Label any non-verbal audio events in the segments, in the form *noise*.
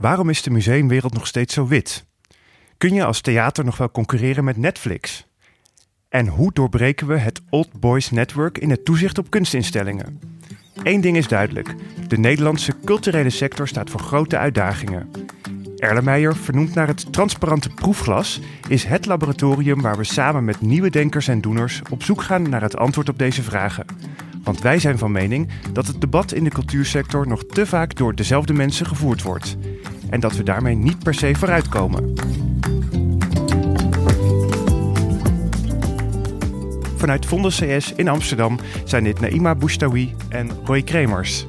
Waarom is de museumwereld nog steeds zo wit? Kun je als theater nog wel concurreren met Netflix? En hoe doorbreken we het Old Boys Network in het toezicht op kunstinstellingen? Eén ding is duidelijk: de Nederlandse culturele sector staat voor grote uitdagingen. Erlenmeyer, vernoemd naar het transparante proefglas, is het laboratorium waar we samen met nieuwe denkers en doeners op zoek gaan naar het antwoord op deze vragen. Want wij zijn van mening dat het debat in de cultuursector nog te vaak door dezelfde mensen gevoerd wordt. En dat we daarmee niet per se vooruitkomen. Vanuit Vondes CS in Amsterdam zijn dit Naima Boustawi en Roy Kremers.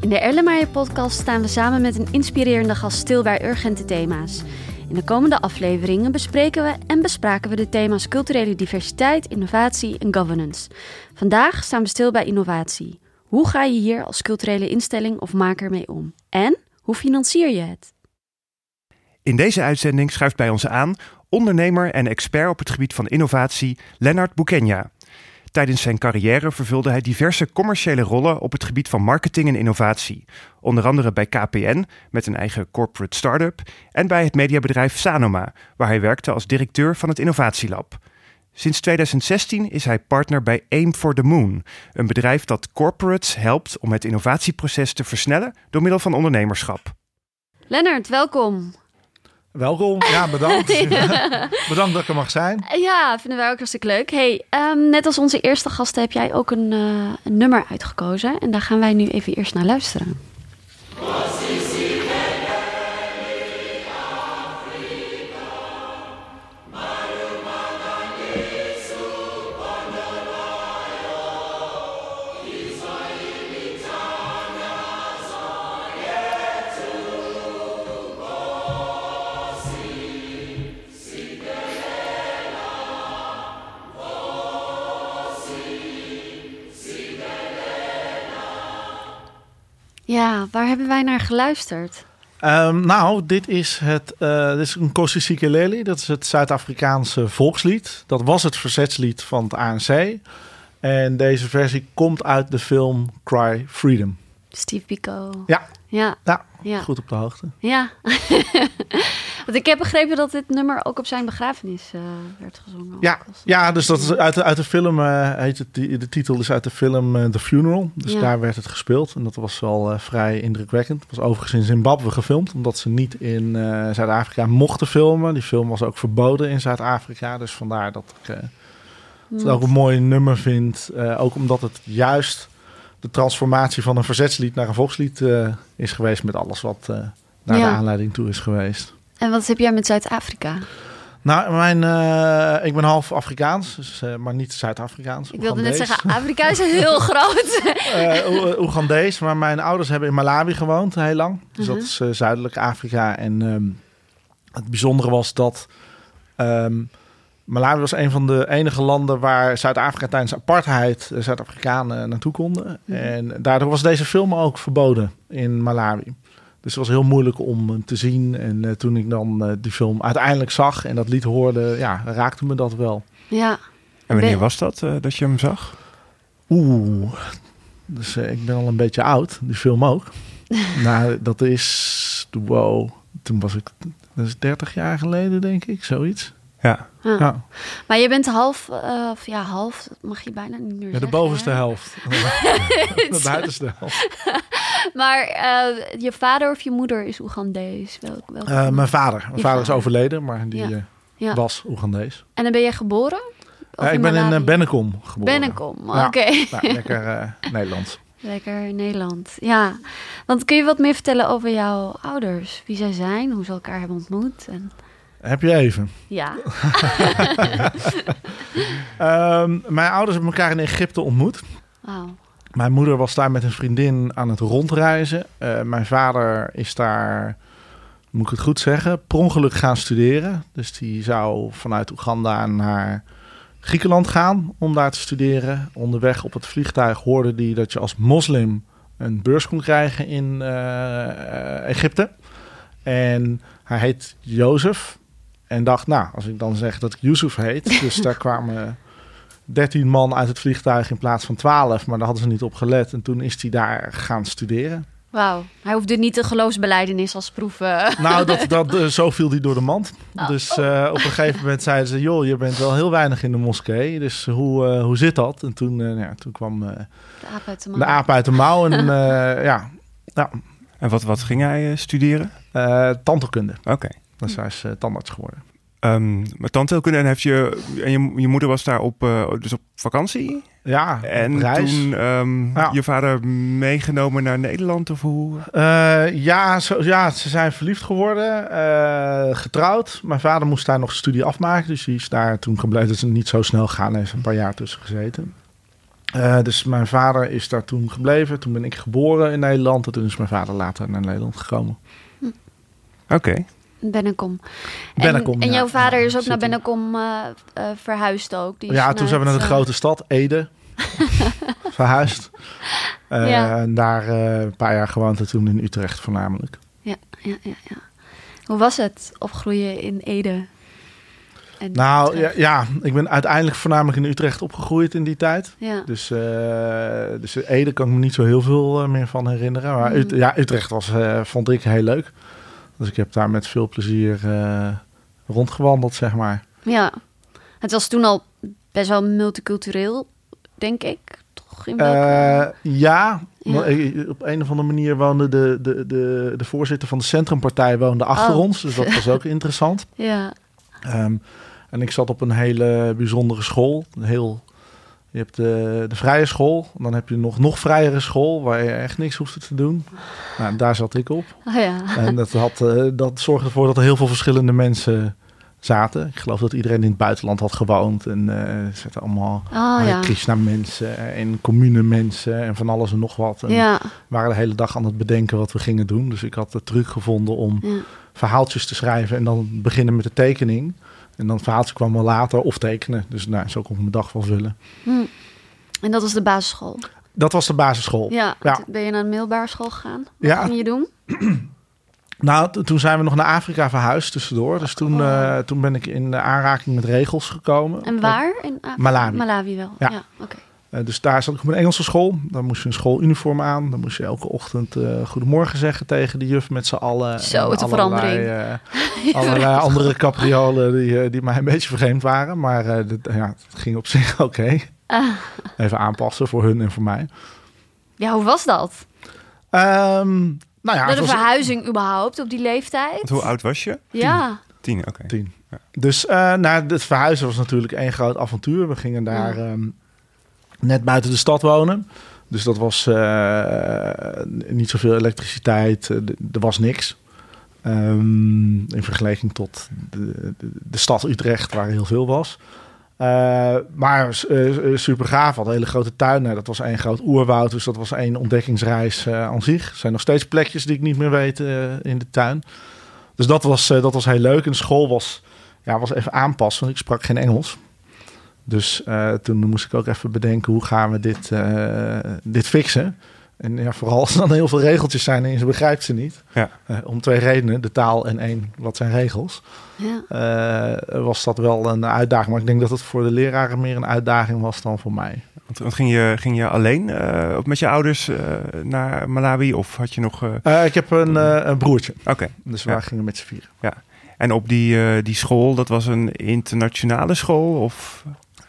In de Erlenmeyer-podcast staan we samen met een inspirerende gast stil bij urgente thema's. In de komende afleveringen bespreken we en bespraken we de thema's culturele diversiteit, innovatie en governance. Vandaag staan we stil bij innovatie. Hoe ga je hier als culturele instelling of maker mee om? En hoe financier je het? In deze uitzending schuift bij ons aan ondernemer en expert op het gebied van innovatie Lennart Boukenja. Tijdens zijn carrière vervulde hij diverse commerciële rollen op het gebied van marketing en innovatie. Onder andere bij KPN met een eigen corporate start-up en bij het mediabedrijf Sanoma, waar hij werkte als directeur van het Innovatielab. Sinds 2016 is hij partner bij Aim for the Moon, een bedrijf dat corporates helpt om het innovatieproces te versnellen door middel van ondernemerschap. Lennart, welkom. Welkom. Ja, bedankt. *laughs* bedankt dat ik er mag zijn. Ja, vinden wij ook hartstikke leuk. Hey, um, net als onze eerste gasten heb jij ook een, uh, een nummer uitgekozen. En daar gaan wij nu even eerst naar luisteren. Ja, waar hebben wij naar geluisterd? Um, nou, dit is, het, uh, dit is een Dat is het Zuid-Afrikaanse volkslied. Dat was het verzetslied van het ANC. En deze versie komt uit de film Cry Freedom. Steve Pico. Ja. Ja. ja. ja. Goed op de hoogte. Ja. *laughs* Want ik heb begrepen dat dit nummer ook op zijn begrafenis uh, werd gezongen. Ja, ja dus dat is uit de, uit de film, uh, heet het, de titel is uit de film uh, The Funeral. Dus ja. daar werd het gespeeld en dat was wel vrij indrukwekkend. Het was overigens in Zimbabwe gefilmd, omdat ze niet in Zuid-Afrika mochten filmen. Die film was ook verboden in Zuid-Afrika, dus vandaar dat ik het ook een mooi nummer vind. ook omdat het juist de transformatie van een verzetslied naar een volkslied is geweest met alles wat naar ja. de aanleiding toe is geweest. En wat heb jij met Zuid-Afrika? Nou, mijn, uh, ik ben half Afrikaans, dus, uh, maar niet Zuid-Afrikaans. Ik wilde net zeggen, Afrika is heel *laughs* groot. uh, Oegandees, maar mijn ouders hebben in Malawi gewoond heel lang. Dus dat is zuidelijk Afrika. En um, het bijzondere was dat um, Malawi was een van de enige landen waar Zuid-Afrika tijdens apartheid Zuid-Afrikanen naartoe konden. -hmm. En daardoor was deze film ook verboden in Malawi. Dus het was heel moeilijk om hem te zien. En uh, toen ik dan uh, die film uiteindelijk zag en dat lied hoorde, ja, raakte me dat wel. Ja. En wanneer was dat, uh, dat je hem zag? Oeh, dus ik ben al een beetje oud, die film ook. *laughs* nou, dat is, wow, toen was ik, dat is 30 jaar geleden denk ik, zoiets. Ja. Ah. ja. Maar je bent half, uh, of ja, half, mag je bijna niet meer ja, zeggen. De bovenste hè? helft. *laughs* de buitenste helft. *laughs* maar uh, je vader of je moeder is Oegandees? Welk, welk uh, mijn vader. Mijn vader is overleden, maar die ja. Ja. was Oegandees. En dan ben je geboren? ik ben in Bennekom geboren. Bennekom, oké. Okay. Nou, lekker *laughs* Nederlands. Lekker Nederland, ja. Want kun je wat meer vertellen over jouw ouders? Wie zij zijn, hoe ze elkaar hebben ontmoet? En... Heb je even? Ja. um, *laughs* mijn ouders hebben elkaar in Egypte ontmoet. Mijn moeder was daar met een vriendin aan het rondreizen. Uh, mijn vader is daar, moet ik het goed zeggen, per ongeluk gaan studeren. Dus die zou vanuit Oeganda naar Griekenland gaan om daar te studeren. Onderweg op het vliegtuig hoorde hij dat je als moslim een beurs kon krijgen in uh, Egypte. En hij heet Jozef. En dacht, nou, als ik dan zeg dat ik Yusuf heet. *laughs* Dus daar kwamen 13 man uit het vliegtuig in plaats van 12. Maar daar hadden ze niet op gelet. En toen is hij daar gaan studeren. Wauw. Hij hoefde niet de geloofsbeleidenis als proef. eh. *laughs* Nou, dat, dat, *laughs* eh, zo viel hij door de mand. Oh. Dus eh, op een gegeven moment zeiden ze... joh, je bent wel heel weinig in de moskee. Dus hoe, hoe zit dat? En toen, nou ja, toen kwam eh, De aap uit de de mouw. aap uit de mouw. En ja, ja En wat, wat ging hij eh, studeren? eh, tandheelkunde. Oké. Dus hij is tandarts geworden. Ehm maar tandheelkunde en, heeft je, en je, je moeder was daar op, eh, dus op vakantie? Ja, En reis. toen ehm, Ja. je vader meegenomen naar Nederland of hoe? Eh, ja, zo, ja, ze zijn verliefd geworden, eh, getrouwd. Mijn vader moest daar nog studie afmaken, dus die is daar toen gebleven. Dat is niet zo snel gegaan, hij heeft een paar jaar tussen gezeten. Dus mijn vader is daar toen gebleven. Toen ben ik geboren in Nederland en toen is mijn vader later naar Nederland gekomen. Oké. Bennekom. Bennekom, En, jouw vader is ook naar. Bennekom eh, eh, verhuisd ook. Die ja, toen zijn we naar de het, eh, grote stad, Ede, *laughs* verhuisd. Ja. En daar een paar jaar gewoond en toen in Utrecht voornamelijk. Ja, ja, ja, ja. Hoe was het opgroeien in Ede? En Nou ja, ik ben uiteindelijk voornamelijk in Utrecht opgegroeid in die tijd. ja. Dus, eh dus Ede kan ik me niet zo heel veel meer van herinneren. Maar Ut- Mm. ja, Utrecht was, vond ik heel leuk. Dus ik heb daar met veel plezier eh, rondgewandeld, zeg maar. ja. Het was toen al best wel multicultureel, denk ik. Toch? In welke... Eh, ja, op een of andere manier woonde de, de, de, de voorzitter van de Centrumpartij woonde achter Oh. ons. Dus dat was ook *laughs* interessant. ja. Ehm, en ik zat op een hele bijzondere school. Een heel, je hebt de, de vrije school. Dan heb je nog nog vrijere school, waar je echt niks hoefde te doen. Nou, daar zat ik op. Oh, ja. En dat, had, eh, dat zorgde ervoor dat er heel veel verschillende mensen zaten. Ik geloof dat iedereen in het buitenland had gewoond. En eh, er zaten allemaal Oh, ja. Krishna mensen en commune mensen en van alles en nog wat. En Ja. waren de hele dag aan het bedenken wat we gingen doen. Dus ik had de truc gevonden om ja. verhaaltjes te schrijven en dan beginnen met de tekening. En dan het verhaaltje kwam wel later of tekenen. Dus nou, zo kon ik mijn dag wel vullen. Hm. En dat was de basisschool. Dat was de basisschool. Ja. Ben je naar de middelbare school gegaan? Wat Ja. ging je doen? *clears throat* Nou, toen zijn we nog naar Afrika verhuisd tussendoor. Dus toen, Oh. eh, toen ben ik in aanraking met regels gekomen. En waar? In Afrika? Malawi. Malawi wel. Ja. Ja, oké. Eh, dus daar zat ik op een Engelse school. Dan moest je een schooluniform aan. Dan moest je elke ochtend eh, goedemorgen zeggen tegen de juf met z'n allen. Zo, allerlei, verandering. eh, *laughs* allerlei andere capriolen die, eh, die mij een beetje vreemd waren. Maar eh, dit- ja, het ging op zich *laughs* oké. Ah. Even aanpassen voor hun en voor mij. Ja, hoe was dat? Ehm, nou ja, het was verhuizing überhaupt op die leeftijd? Want hoe oud was je? Ja. Tien, oké. tien. Dus eh nou, het verhuizen was natuurlijk één groot avontuur. We gingen daar Ja. ehm, net buiten de stad wonen. Dus dat was eh, niet zoveel elektriciteit. Eh, er was niks. Ehm, in vergelijking tot de, de, stad Utrecht, waar heel veel was. Eh, maar uh, super gaaf. Had hele grote tuinen. Dat was één groot oerwoud. Dus dat was één ontdekkingsreis aan zich. Er zijn nog steeds plekjes die ik niet meer weet in de tuin. Dus dat was, dat was heel leuk. En school was, ja, was even aanpassen, want ik sprak geen Engels. Dus eh, toen moest ik ook even bedenken, hoe gaan we dit, eh, dit fixen? En ja, vooral als er dan heel veel regeltjes zijn en ze begrijpt ze niet. Ja. Eh, om twee redenen, de taal en één, wat zijn regels. ja. Eh, was dat wel een uitdaging. Maar ik denk dat het voor de leraren meer een uitdaging was dan voor mij. Want, want ging, je, ging je alleen eh, of met je ouders eh, naar Malawi of had je nog... ik heb een, eh, een broertje, Oké. dus we Ja. gingen met z'n vieren. En op die, eh, die school, dat was een internationale school? Of...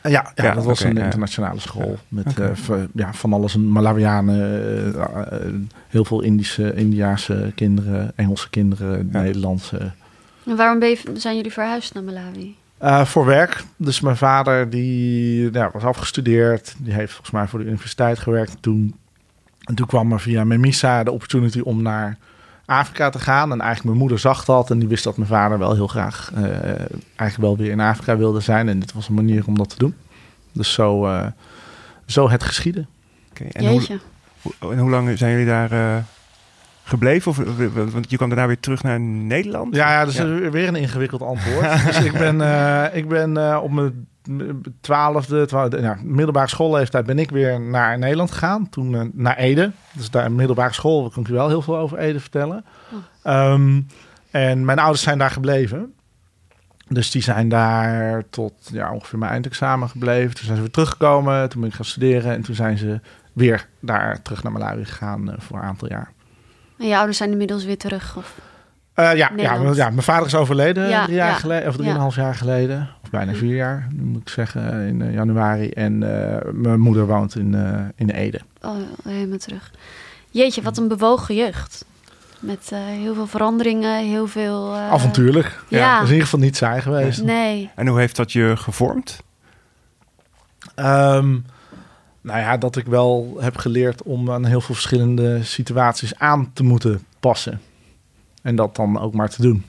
Ja, ja, Ja, dat was een ja. internationale school. Met eh, v- ja, van alles. Een Malawianen, eh, eh, heel veel Indische, Indiaanse kinderen, Engelse kinderen, Ja. Nederlandse. En waarom ben je, zijn jullie verhuisd naar Malawi? Eh, voor werk. Dus mijn vader die ja, was afgestudeerd. Die heeft volgens mij voor de universiteit gewerkt toen. En toen kwam er via Memisa de opportunity om naar Afrika te gaan. En eigenlijk mijn moeder zag dat. En die wist dat mijn vader wel heel graag eh, eigenlijk wel weer in Afrika wilde zijn. En dit was een manier om dat te doen. Dus zo, eh, zo het geschieden. Oké, En, hoe, en hoe lang zijn jullie daar eh, gebleven? Of, want je kwam daarna weer terug naar Nederland? Ja, ja dat is weer een ingewikkeld antwoord. *laughs* dus ik ben, eh, ik ben eh, op mijn twaalfde, twaalfde ja, middelbare schoolleeftijd ben ik weer naar Nederland gegaan. Toen eh, naar Ede. Dus daar een middelbare school, daar kan ik je wel heel veel over Ede vertellen. Oh. Ehm, en mijn ouders zijn daar gebleven. Dus die zijn daar tot ja, ongeveer mijn eindexamen gebleven. Toen zijn ze weer teruggekomen. Toen ben ik gaan studeren. En toen zijn ze weer daar terug naar Malawi gegaan eh, voor een aantal jaar. En je ouders zijn inmiddels weer terug? Of? Eh, ja, ja, ja, mijn vader is overleden Ja, drie jaar ja. geleden, of drieënhalf jaar geleden. Bijna vier jaar, moet ik zeggen, in eh, januari. En eh, mijn moeder woont in, eh, in Ede. Oh, helemaal terug. Jeetje, wat een bewogen jeugd. Met eh, heel veel veranderingen, heel veel... eh, Avontuurlijk. Ja. ja. Dat is in ieder geval niet saai geweest. Nee. En hoe heeft dat je gevormd? Ehm, nou ja, dat ik wel heb geleerd om aan heel veel verschillende situaties aan te moeten passen. En dat dan ook maar te doen.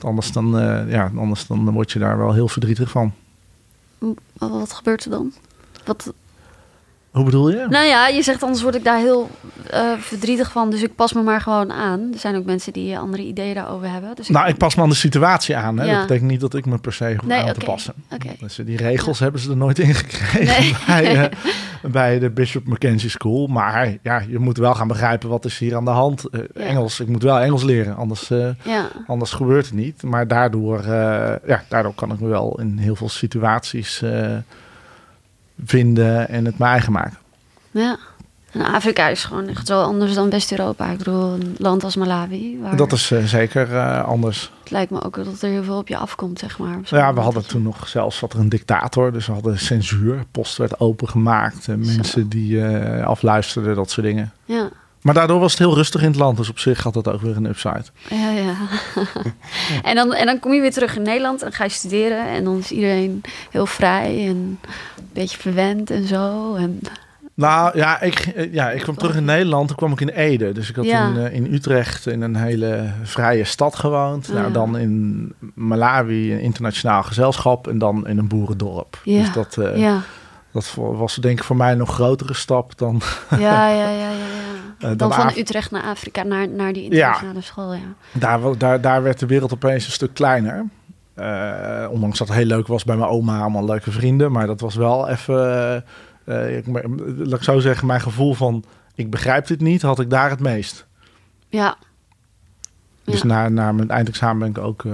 Anders dan, eh, ja, anders dan word je daar wel heel verdrietig van. Wat, gebeurt er dan? Wat, Hoe bedoel je? nou ja, je zegt anders word ik daar heel eh, verdrietig van, dus ik pas me maar gewoon aan. Er zijn ook mensen die eh, andere ideeën daarover hebben. Dus Nou, ik pas me aan de situatie aan. Hè? Dat betekent niet dat ik me per se Nee, aan te passen. Oké. Dus die regels hebben ze er nooit in gekregen Nee. *laughs* bij, *laughs* bij de Bishop Mackenzie School. Maar ja, je moet wel gaan begrijpen wat is hier aan de hand. Ja. Engels, ik moet wel Engels leren, anders, eh, Ja, anders gebeurt het niet. Maar daardoor, eh, ja, daardoor kan ik me wel in heel veel situaties vinden en het mijn eigen maken. ja. En Afrika is gewoon echt zo anders dan West-Europa. Ik bedoel, een land als Malawi. Waar Dat is eh, zeker eh, anders. Het lijkt me ook dat er heel veel op je afkomt, zeg maar. Ja, we hadden toen nog zelfs wat er een dictator, dus we hadden censuur. Post werd opengemaakt, en Zo. mensen die eh, afluisterden, dat soort dingen. Ja, Maar daardoor was het heel rustig in het land, dus op zich had dat ook weer een upside. ja, ja. *laughs* en, dan, en dan kom je weer terug in Nederland en ga je studeren. En dan is iedereen heel vrij en een beetje verwend en zo. En, Nou ja, ik, eh, ja, ik kwam terug in Nederland, toen kwam ik in Ede. Dus ik had Ja. in, eh, in Utrecht in een hele vrije stad gewoond. Oh, nou, ja. dan in Malawi een internationaal gezelschap en dan in een boerendorp. Ja. Dus dat, eh, dat was denk ik voor mij een nog grotere stap dan... *laughs* Ja, ja, ja, ja, ja. Dan dan van Af- Utrecht naar Afrika, naar, naar die internationale school, ja. Daar, daar, daar werd de wereld opeens een stuk kleiner. Ondanks dat het heel leuk was bij mijn oma, allemaal leuke vrienden. Maar dat was wel even, eh, ik, laat ik zo zeggen, mijn gevoel van ik begrijp dit niet, had ik daar het meest. Ja, Dus Ja. na, na mijn eindexamen ben ik ook eh,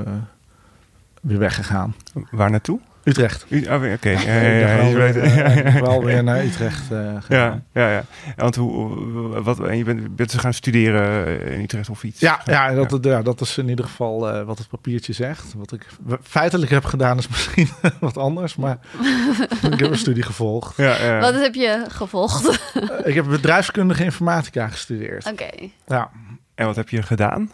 weer weggegaan. Waar naartoe? Utrecht. U- oh, Oké. ja, Ik ja, ja, wel, eh, ja, ja, ja. wel weer *laughs* naar Utrecht eh, Ja, gegaan. ja, ja. Want hoe, wat, en je bent, bent ze gaan studeren in Utrecht of iets? Ja, ja, dat, ja, dat is in ieder geval eh, wat het papiertje zegt. Wat ik feitelijk heb gedaan is *laughs* misschien wat anders, maar *laughs* ik heb een studie gevolgd. Ja, ja. wat heb je gevolgd? Eh, ik heb bedrijfskundige informatica gestudeerd. Oké, Ja. En wat heb je gedaan?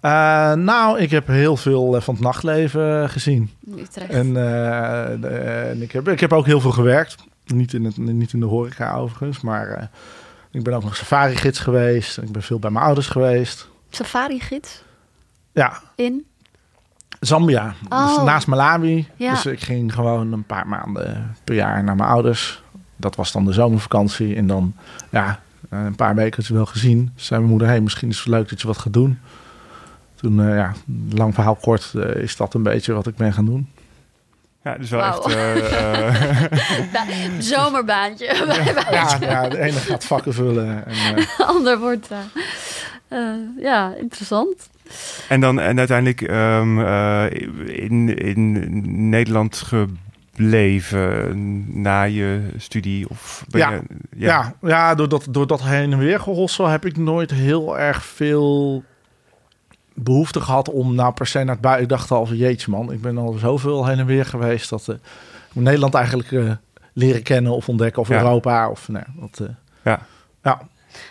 Eh, nou, ik heb heel veel eh, van het nachtleven gezien. Utrecht. En, eh, de- en ik, heb, ik heb ook heel veel gewerkt. Niet in, het, niet in de horeca overigens, maar eh, ik ben ook nog safari-gids geweest. Ik ben veel bij mijn ouders geweest. Safari-gids Ja, in? Zambia. Oh. Dus naast Malawi. Ja. Dus ik ging gewoon een paar maanden per jaar naar mijn ouders. Dat was dan de zomervakantie. En dan, ja, eh, een paar weken wel gezien. Zei mijn moeder, hey, misschien is het leuk dat je wat gaat doen. Toen, eh, ja, lang verhaal kort, eh, is dat een beetje wat ik ben gaan doen. Ja, dus wel echt... eh, *laughs* eh, Ba- zomerbaantje. *laughs* Ja, ja de ene gaat vakken vullen. En, eh, *laughs* ander wordt... ja, interessant. en dan en uiteindelijk ehm, eh, in, in Nederland gebleven na je studie? Of ben Ja. je, ja, ja, door, dat, door dat heen en weer gehossel heb ik nooit heel erg veel behoefte gehad om nou per se naar het buiten. Ik dacht al van jeetje man, ik ben al zoveel heen en weer geweest dat eh, ik moet Nederland eigenlijk eh, leren kennen of ontdekken of Ja. Europa of nee, dat, eh, Ja. ja.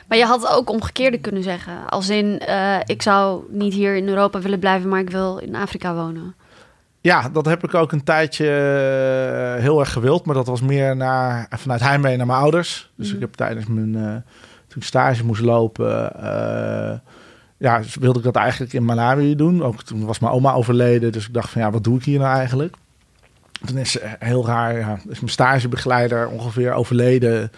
Maar je had ook omgekeerde kunnen zeggen. Als in, eh, ik zou niet hier in Europa willen blijven, maar ik wil in Afrika wonen. Ja, dat heb ik ook een tijdje heel erg gewild. Maar dat was meer naar, vanuit heimwee naar mijn ouders. Dus Mhm. ik heb tijdens mijn... eh, toen ik stage moest lopen... ja, dus wilde ik dat eigenlijk in Malawi doen. Ook toen was mijn oma overleden. Dus ik dacht van ja, wat doe ik hier nou eigenlijk? Toen is heel raar, ja, is mijn stagebegeleider ongeveer overleden...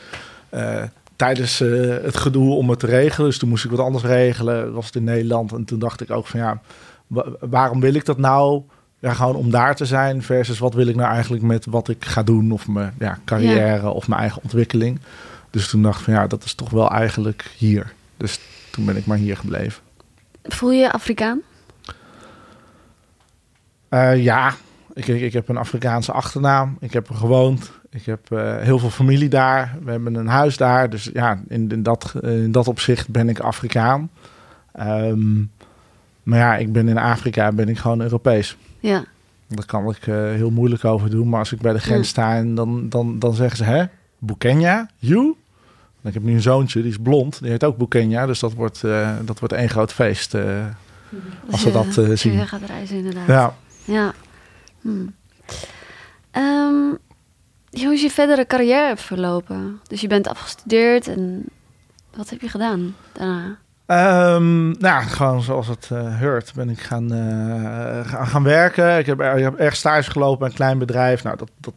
eh, tijdens eh, het gedoe om het te regelen. Dus toen moest ik wat anders regelen. Was het in Nederland. En toen dacht ik ook van ja, wa- waarom wil ik dat nou? Ja, gewoon om daar te zijn versus wat wil ik nou eigenlijk met wat ik ga doen of mijn ja, carrière of mijn eigen ontwikkeling. Dus toen dacht ik van ja, dat is toch wel eigenlijk hier. Dus toen ben ik maar hier gebleven. Voel je je Afrikaan? Eh, ja, ik, ik, ik heb een Afrikaanse achternaam. Ik heb er gewoond. Ik heb eh, heel veel familie daar. We hebben een huis daar. Dus ja, in, in, dat, in dat opzicht ben ik Afrikaan. Ehm, maar ja, ik ben in Afrika ben ik gewoon Europees. Ja. Daar kan ik eh, heel moeilijk over doen. Maar als ik bij de grens Ja. sta en dan, dan, dan zeggen ze... Hè, Bukenya? You? Ik heb nu een zoontje, die is blond. Die heet ook Bukenya. Dus dat wordt, eh, dat wordt één groot feest. eh. Als we je- dat, eh, je zien. weer gaat reizen, inderdaad. ja. Ja. Hm. Ehm, hoe is je verdere carrière verlopen? Dus je bent afgestudeerd en wat heb je gedaan daarna? Ehm, nou, gewoon zoals het hoort, ben ik gaan, gaan, werken. Ik heb, ik heb erg stage gelopen bij een klein bedrijf. Nou, dat, dat,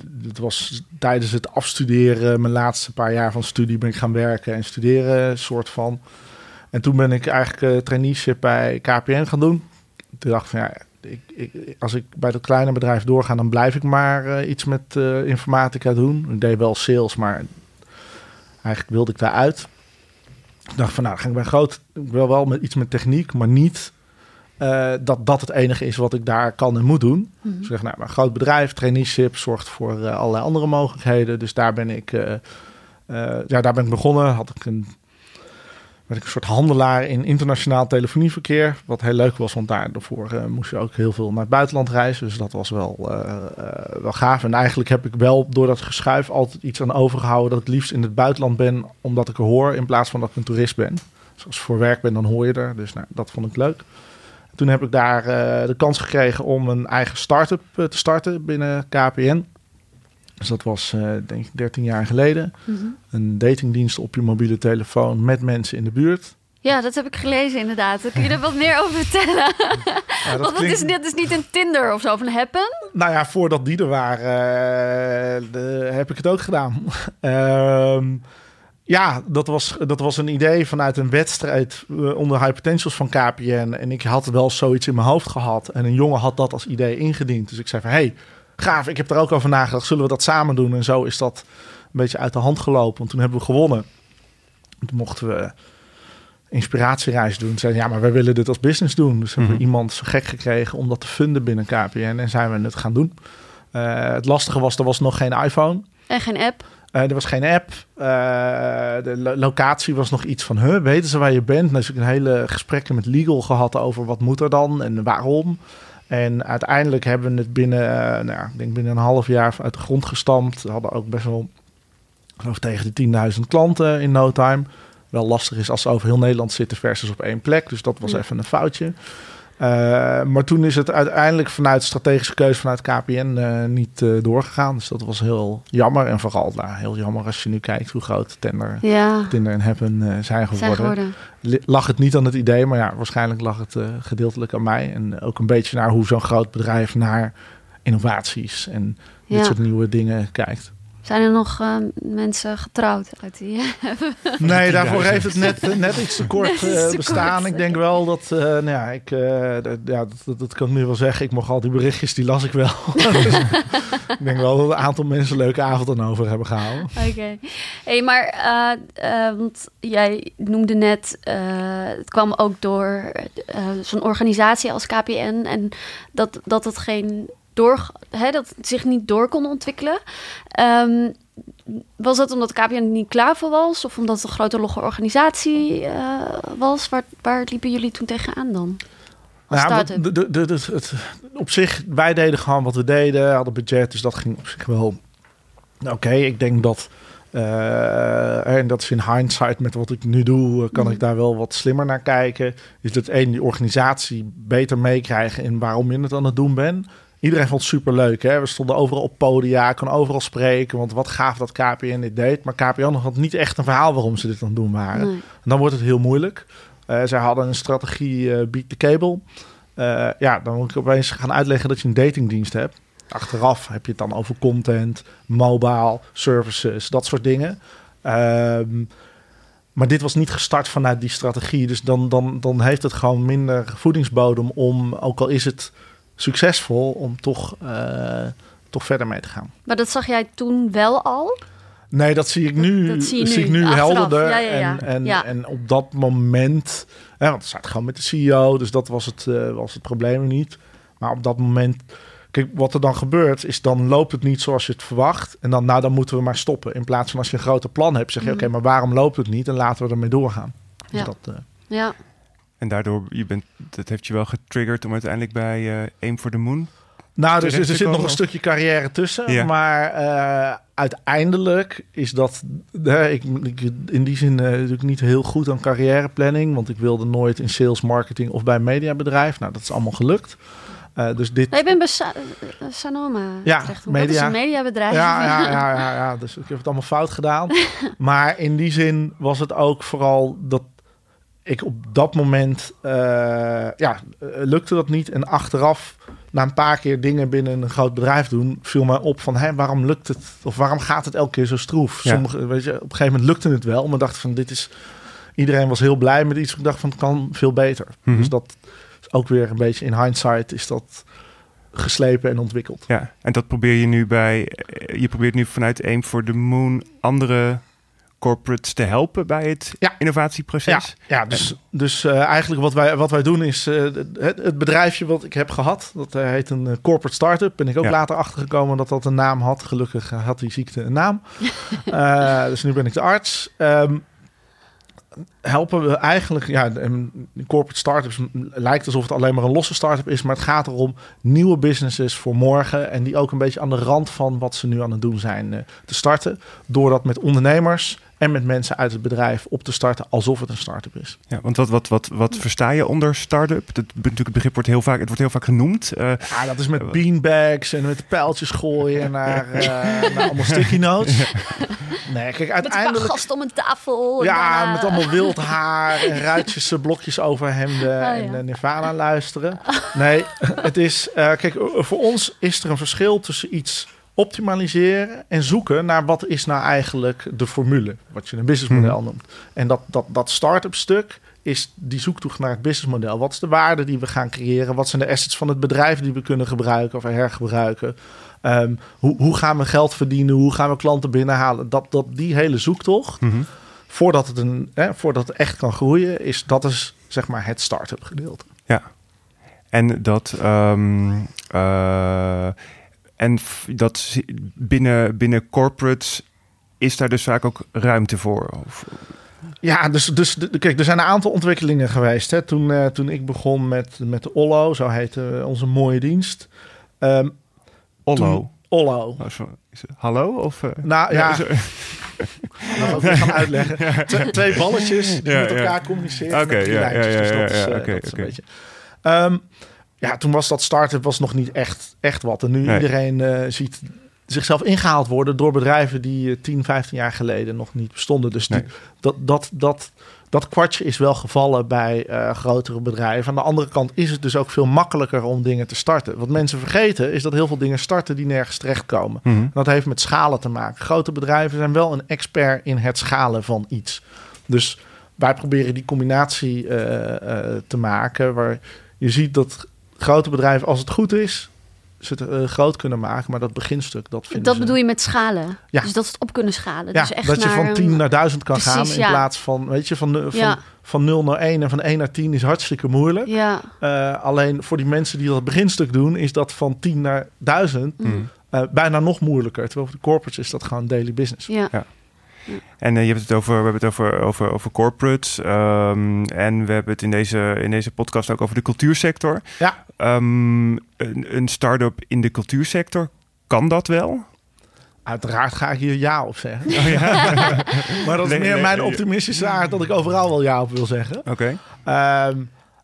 dat was tijdens het afstuderen, mijn laatste paar jaar van studie, ben ik gaan werken en studeren, soort van. En toen ben ik eigenlijk eh traineeship bij KPN gaan doen. Toen dacht ik van ja, ik, als ik bij dat kleine bedrijf doorga, dan blijf ik maar eh, iets met eh, informatica doen. Ik deed wel sales, maar eigenlijk wilde ik daaruit. Ik dacht van nou, dan ga ik bij groot, ik wil wel met iets met techniek, maar niet eh, dat dat het enige is wat ik daar kan en moet doen. Mhm. Dus ik zeg nou, maar een groot bedrijf, traineeship zorgt voor eh, allerlei andere mogelijkheden. Dus daar ben ik, eh, ja, daar ben ik begonnen. Had ik een, werd ik een soort handelaar in internationaal telefonieverkeer. Wat heel leuk was, want daarvoor moest je ook heel veel naar het buitenland reizen. Dus dat was wel, wel gaaf. En eigenlijk heb ik wel door dat geschuif altijd iets aan overgehouden... dat ik liefst in het buitenland ben, omdat ik er hoor... in plaats van dat ik een toerist ben. Dus als ik voor werk ben, dan hoor je er. Dus nou, dat vond ik leuk. Toen heb ik daar eh, de kans gekregen om een eigen start-up eh, te starten binnen KPN. Dus dat was eh, denk ik 13 jaar geleden. Mhm. Een datingdienst op je mobiele telefoon met mensen in de buurt. Ja, dat heb ik gelezen inderdaad. Kun je er wat meer over vertellen? *laughs* Ja, Want het is, dit is niet een Tinder of zo, of een Happen. Nou ja, voordat die er waren, de- heb ik het ook gedaan. *laughs* Ehm, ja, dat was, dat was een idee vanuit een wedstrijd eh, onder High Potentials van KPN. En ik had wel zoiets in mijn hoofd gehad. En een jongen had dat als idee ingediend. Dus ik zei van, hey, gaaf, ik heb er ook over nagedacht. Zullen we dat samen doen? En zo is dat een beetje uit de hand gelopen. Want toen hebben we gewonnen. Toen mochten we inspiratiereis doen. Toen zeiden ja, maar wij willen dit als business doen. Dus hebben we Mhm. iemand zo gek gekregen om dat te funden binnen KPN. En zijn we het gaan doen. Eh, het lastige was, er was nog geen iPhone. En geen app. Eh, er was geen app. Eh, de lo- locatie was nog iets van, huh, weten ze waar je bent? Dus ik een hele gesprekken met legal gehad over wat moet er dan en waarom. En uiteindelijk hebben we het binnen, eh, nou, ja, ik denk binnen een half jaar uit de grond gestampt. We hadden ook best wel, geloof tegen de 10.000 klanten in no time. Wel lastig is als ze over heel Nederland zitten versus op één plek. Dus dat was Ja. even een foutje. Eh, maar toen is het uiteindelijk vanuit strategische keuze vanuit KPN eh, niet eh, doorgegaan. Dus dat was heel jammer. En vooral nou, heel jammer als je nu kijkt hoe groot Tinder, Ja, Tinder en Happen zijn zijn geworden. geworden. Li- Lag het niet aan het idee, maar ja, waarschijnlijk lag het gedeeltelijk aan mij. En ook een beetje naar hoe zo'n groot bedrijf naar innovaties en dit Ja. soort nieuwe dingen kijkt. Zijn er nog eh, mensen getrouwd uit die... *laughs* Nee, daarvoor 10.000. heeft het net, eh, net iets te kort eh, te bestaan. kort. Ik denk wel dat, eh, nou ja, ik, eh, dat, ja dat, dat, dat kan ik nu wel zeggen. Ik mocht al die berichtjes, die las ik wel. Dus *laughs* ik denk wel dat een aantal mensen een leuke avond aan over hebben gehouden. Oké. Hey, maar eh, eh, want jij noemde net, eh, het kwam ook door eh, zo'n organisatie als KPN en dat, dat het geen door, hè, dat het zich niet door kon ontwikkelen. Ehm, was dat omdat KPN er niet klaar voor was of omdat het een grote logge organisatie eh, was? Waar, waar liepen jullie toen tegenaan dan? Nou, de, de, het, op zich, wij deden gewoon wat we deden, hadden budget, dus dat ging op zich wel. Oké, ik denk dat, eh, en dat is in hindsight met wat ik nu doe, eh, kan ik daar wel wat slimmer naar kijken. Is dat één, die organisatie beter meekrijgen in waarom je het aan het doen bent. Iedereen vond het super leuk. Hè? We stonden overal op podia, kon overal spreken. Want wat gaaf dat KPN dit deed. Maar KPN had niet echt een verhaal waarom ze dit aan het doen waren. Nee. En dan wordt het heel moeilijk. Eh, zij hadden een strategie eh beat the cable. Eh, ja, dan moet ik opeens gaan uitleggen dat je een datingdienst hebt. Achteraf heb je het dan over content, mobile, services, dat soort dingen. Ehm, maar dit was niet gestart vanuit die strategie. Dus dan, dan, dan heeft het gewoon minder voedingsbodem om, ook al is het succesvol, om toch, eh, toch verder mee te gaan. Maar dat zag jij toen wel al? Nee, dat zie ik nu, Dat zie je zie nu, ik nu achteraf. helderder. Ja, ja, ja. En, en, en op dat moment, hè, want het staat gewoon met de CEO, dus dat was het, eh, was het probleem niet. Maar op dat moment, kijk, wat er dan gebeurt, is dan loopt het niet zoals je het verwacht. En dan, nou, dan moeten we maar stoppen. In plaats van als je een groter plan hebt, zeg je, Mhm. oké, maar waarom loopt het niet? En laten we ermee doorgaan. Dus Ja. dat, eh, Ja. En daardoor, je bent, dat heeft je wel getriggerd om uiteindelijk bij uh, Aim for the Moon nou, dus er zit nog een stukje carrière tussen. Ja. Maar uh, uiteindelijk is dat. Uh, ik, ik, in die zin uh, doe ik niet heel goed aan carrièreplanning. Want ik wilde nooit in sales, marketing of bij een mediabedrijf. Nou, dat is allemaal gelukt. Uh, dus dit... Nee, ik ben bij Sa Sanoma. Ja, media. Dat is een mediabedrijf. Ja, ja, ja, ja, ja, dus ik heb het allemaal fout gedaan. *laughs* maar in die zin was het ook vooral dat ik op dat moment, uh, ja, lukte dat niet. En achteraf, na een paar keer dingen binnen een groot bedrijf doen, viel mij op van, hé, waarom lukt het? Of waarom gaat het elke keer zo stroef? Ja. Sommige, weet je, op een gegeven moment lukte het wel, maar dacht van, dit is, iedereen was heel blij met iets. Ik dacht van, het kan veel beter. Mhm. Dus dat is ook weer een beetje in hindsight is dat geslepen en ontwikkeld. Ja, en dat probeer je nu bij, je probeert nu vanuit Aim for the Moon andere corporates te helpen bij het Ja. innovatieproces. Ja, ja dus, dus uh, eigenlijk wat wij, wat wij doen is uh, het, het, bedrijfje wat ik heb gehad, dat uh, heet een corporate startup. Ben ik ook Ja. later achtergekomen dat dat een naam had. Gelukkig had die ziekte een naam. *laughs* dus nu ben ik de arts. Um, helpen we eigenlijk, ja, corporate startups lijkt alsof het alleen maar een losse startup is, maar het gaat erom nieuwe businesses voor morgen en die ook een beetje aan de rand van wat ze nu aan het doen zijn te starten, door dat met ondernemers en met mensen uit het bedrijf op te starten alsof het een start-up is. Ja, want wat, wat, wat, wat versta je onder start-up? Dat, natuurlijk, het begrip wordt heel vaak, het wordt heel vaak genoemd. Uh, ja, dat is met beanbags en met pijltjes gooien *laughs* naar, uh, naar allemaal sticky notes. Nee, kijk, uiteindelijk... Met een gast om een tafel. Ja, en, met allemaal wild haar en *laughs* ruitjes, blokjes over hemden Oh, ja. en uh, Nirvana luisteren. Nee, het is... Uh, kijk, voor ons is er een verschil tussen iets optimaliseren en zoeken naar wat is nou eigenlijk de formule, wat je een businessmodel Hmm. noemt. En dat, dat, dat start-up stuk is die zoektocht naar het businessmodel. Wat is de waarde die we gaan creëren? Wat zijn de assets van het bedrijf die we kunnen gebruiken of hergebruiken? Um, hoe, hoe gaan we geld verdienen? Hoe gaan we klanten binnenhalen? Dat, dat, die hele zoektocht, Mhm. voordat, het een, hè, voordat het echt kan groeien, is dat is zeg maar het start-up gedeelte. Ja. En dat. ehm, eh, en dat binnen, binnen corporates is daar dus vaak ook ruimte voor. Of, Ja, dus, dus de- kijk, er zijn een aantal ontwikkelingen geweest. Hè. Toen, eh, toen ik begon met, met de Ollo, zo heette onze mooie dienst. Ehm, Ollo. toen- Ollo. Oh, is het hallo? Of, eh, Nou ja, er- *laughs* dat gaan uitleggen. *laughs* Twe- twee balletjes die Ja, met ja. elkaar communiceren. Oké, ja, ja, ja, ja, eh, toen was dat start-up was nog niet echt, echt wat. En nu Nee. iedereen eh, ziet zichzelf ingehaald worden door bedrijven die eh, 10, 15 jaar geleden nog niet bestonden. Dus die, Nee. dat, dat, dat, dat kwartje is wel gevallen bij eh, grotere bedrijven. Aan de andere kant is het dus ook veel makkelijker om dingen te starten. Wat mensen vergeten is dat heel veel dingen starten die nergens terechtkomen. Mhm. Dat heeft met schalen te maken. Grote bedrijven zijn wel een expert in het schalen van iets. Dus wij proberen die combinatie eh, eh, te maken. Waar je ziet dat grote bedrijven, als het goed is, ze het eh, groot kunnen maken. Maar dat beginstuk, dat vinden Dat ze... bedoel je met schalen. Ja. Dus dat ze het op kunnen schalen. Ja, dus echt dat je van een- 10 naar 1000 kan Precies, gaan. In ja. plaats van, weet je, van, van, Ja. van 0 naar 1 en van 1 naar 10 is hartstikke moeilijk. Ja, Eh, alleen voor die mensen die dat beginstuk doen, is dat van 10 naar 1000 Mhm. eh, bijna nog moeilijker. Terwijl voor de corporates is dat gewoon daily business. ja. En eh, je hebt het over, we hebben het over, over, over corporates. ehm, en we hebben het in deze, in deze podcast ook over de cultuursector. Ja. Ehm, een, een start-up in de cultuursector, kan dat wel? Uiteraard ga ik hier ja op zeggen. Oh, ja. *laughs* Maar dat is Nee, meer nee, mijn optimistische aard dat ik overal wel ja op wil zeggen. Oké. Ehm,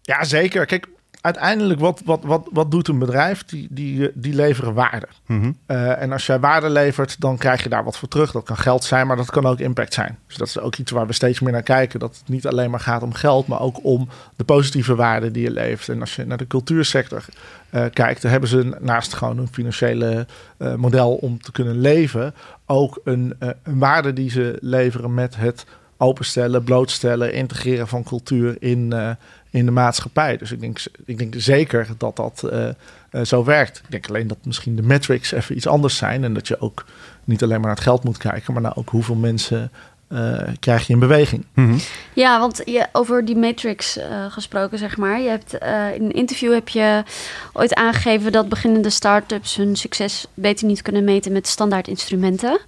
ja, zeker. Kijk, uiteindelijk, wat, wat, wat, wat doet een bedrijf? Die, die, die leveren waarde. Mhm. Eh, en als jij waarde levert, dan krijg je daar wat voor terug. Dat kan geld zijn, maar dat kan ook impact zijn. Dus dat is ook iets waar we steeds meer naar kijken. Dat het niet alleen maar gaat om geld, maar ook om de positieve waarde die je levert. En als je naar de cultuursector eh, kijkt, dan hebben ze naast gewoon een financiële eh, model om te kunnen leven, ook een, een waarde die ze leveren met het openstellen, blootstellen, integreren van cultuur in, in de maatschappij. Dus ik denk, ik denk zeker dat dat eh, eh, zo werkt. Ik denk alleen dat misschien de metrics even iets anders zijn. En dat je ook niet alleen maar naar het geld moet kijken, maar naar ook hoeveel mensen eh, krijg je in beweging. Mhm. Ja, want je, over die matrix eh, gesproken, zeg maar. Je hebt, eh, in een interview heb je ooit aangegeven dat beginnende start-ups hun succes beter niet kunnen meten met standaard instrumenten.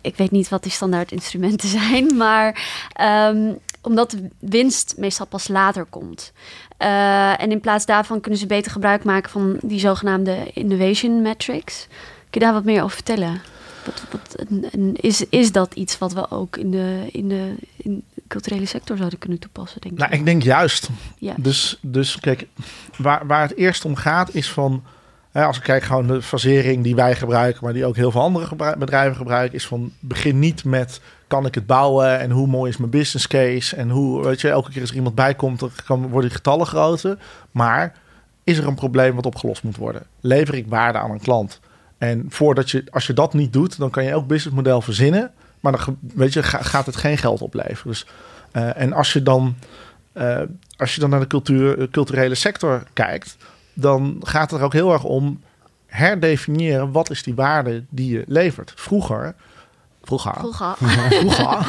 Ik weet niet wat die standaard instrumenten *laughs* zijn, maar ehm, omdat de winst meestal pas later komt. Uh, en in plaats daarvan kunnen ze beter gebruik maken van die zogenaamde innovation metrics. Kun je daar wat meer over vertellen? Wat, wat, is, is dat iets wat we ook in de, in de in culturele sector zouden kunnen toepassen, denk nou, ik denk juist. Ja. Dus, dus kijk, waar, waar het eerst om gaat is van... Hè, als ik kijk gewoon de fasering die wij gebruiken... maar die ook heel veel andere bedrijven gebruiken... is van begin niet met kan ik het bouwen en hoe mooi is mijn business case en hoe, weet je, elke keer als er iemand bij komt, dan kan, worden die getallen groter. Maar is er een probleem wat opgelost moet worden? Lever ik waarde aan een klant? En voordat je, als je dat niet doet, dan kan je elk businessmodel verzinnen, maar dan weet je, gaat het geen geld opleveren. Dus, uh, en als je dan, uh, als je dan naar de cultuur, culturele sector kijkt, dan gaat het er ook heel erg om herdefiniëren wat is die waarde die je levert. Vroeger Vroeger. Vroeger. Vroeger.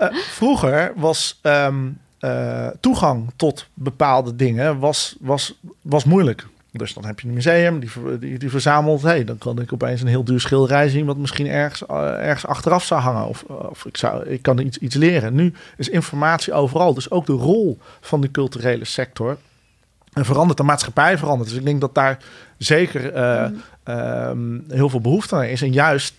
uh, *laughs* vroeger was um, uh, toegang tot bepaalde dingen was, was, was moeilijk. Dus dan heb je een museum die, die, die verzamelt. Hey, dan kan ik opeens een heel duur schilderij zien, wat misschien ergens, uh, ergens achteraf zou hangen. Of, of ik, zou, ik kan iets, iets leren. Nu is informatie overal. Dus ook de rol van de culturele sector en verandert, de maatschappij verandert. Dus ik denk dat daar zeker uh, mm. heel veel behoefte aan is. En juist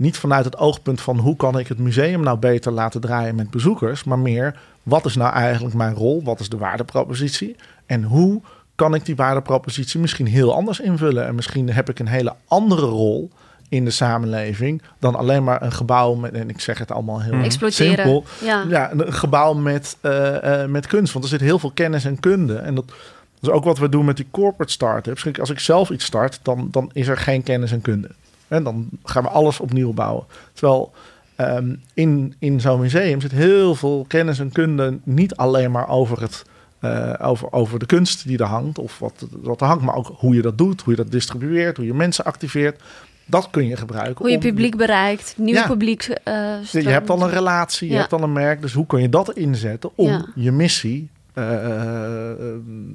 niet vanuit het oogpunt van hoe kan ik het museum nou beter laten draaien met bezoekers, maar meer wat is nou eigenlijk mijn rol, wat is de waardepropositie en hoe kan ik die waardepropositie misschien heel anders invullen en misschien heb ik een hele andere rol in de samenleving dan alleen maar een gebouw met, en ik zeg het allemaal heel mm. simpel, ja. ja. een gebouw met, uh, uh, met kunst, want er zit heel veel kennis en kunde en dat is ook wat we doen met die corporate startups. Als ik zelf iets start, dan, dan is er geen kennis en kunde. En dan gaan we alles opnieuw bouwen. Terwijl ehm, in, in zo'n museum zit heel veel kennis en kunde, niet alleen maar over, het, uh, over, over de kunst die er hangt, of wat, wat er hangt, maar ook hoe je dat doet, hoe je dat distribueert, hoe je mensen activeert. Dat kun je gebruiken. Hoe je publiek bereikt, nieuw publiek. Uh, je hebt al een relatie, je hebt al een merk. Dus hoe kun je dat inzetten om je missie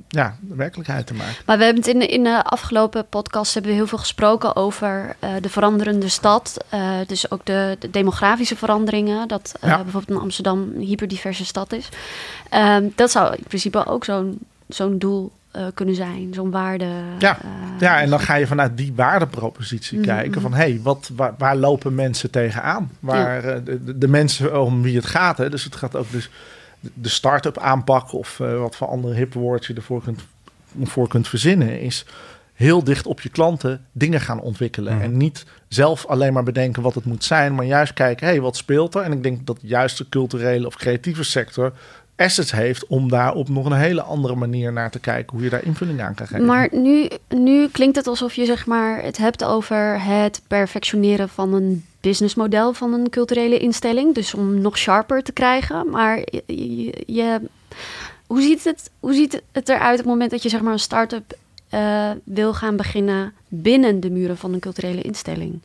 ja, werkelijkheid te maken. Maar we hebben het in de, in de afgelopen podcast hebben we heel veel gesproken over uh, de veranderende stad. dus ook de, de, demografische veranderingen. Dat ja. bijvoorbeeld in Amsterdam een hyperdiverse stad is. Ehm, dat zou in principe ook zo'n zo'n doel kunnen zijn, zo'n waarde. Ja. ja, en dan ga je vanuit die waardepropositie mm-hmm. kijken van hé, hey, wat, waar, waar, lopen mensen tegenaan? Waar de, de, mensen om wie het gaat. Hè? Dus het gaat ook dus de start-up aanpak of uh, wat voor andere hip woordje je ervoor kunt, voor kunt verzinnen, is heel dicht op je klanten dingen gaan ontwikkelen. Mhm. En niet zelf alleen maar bedenken wat het moet zijn, maar juist kijken, hé, hey, wat speelt er? En ik denk dat juist de culturele of creatieve sector assets heeft om daar op nog een hele andere manier naar te kijken hoe je daar invulling aan kan geven. Maar nu, nu klinkt het alsof je zeg maar het hebt over het perfectioneren van een businessmodel van een culturele instelling. Dus om nog sharper te krijgen. Maar je, je, hoe, ziet het, hoe ziet het eruit op het moment dat je zeg maar een start-up uh, wil gaan beginnen binnen de muren van een culturele instelling?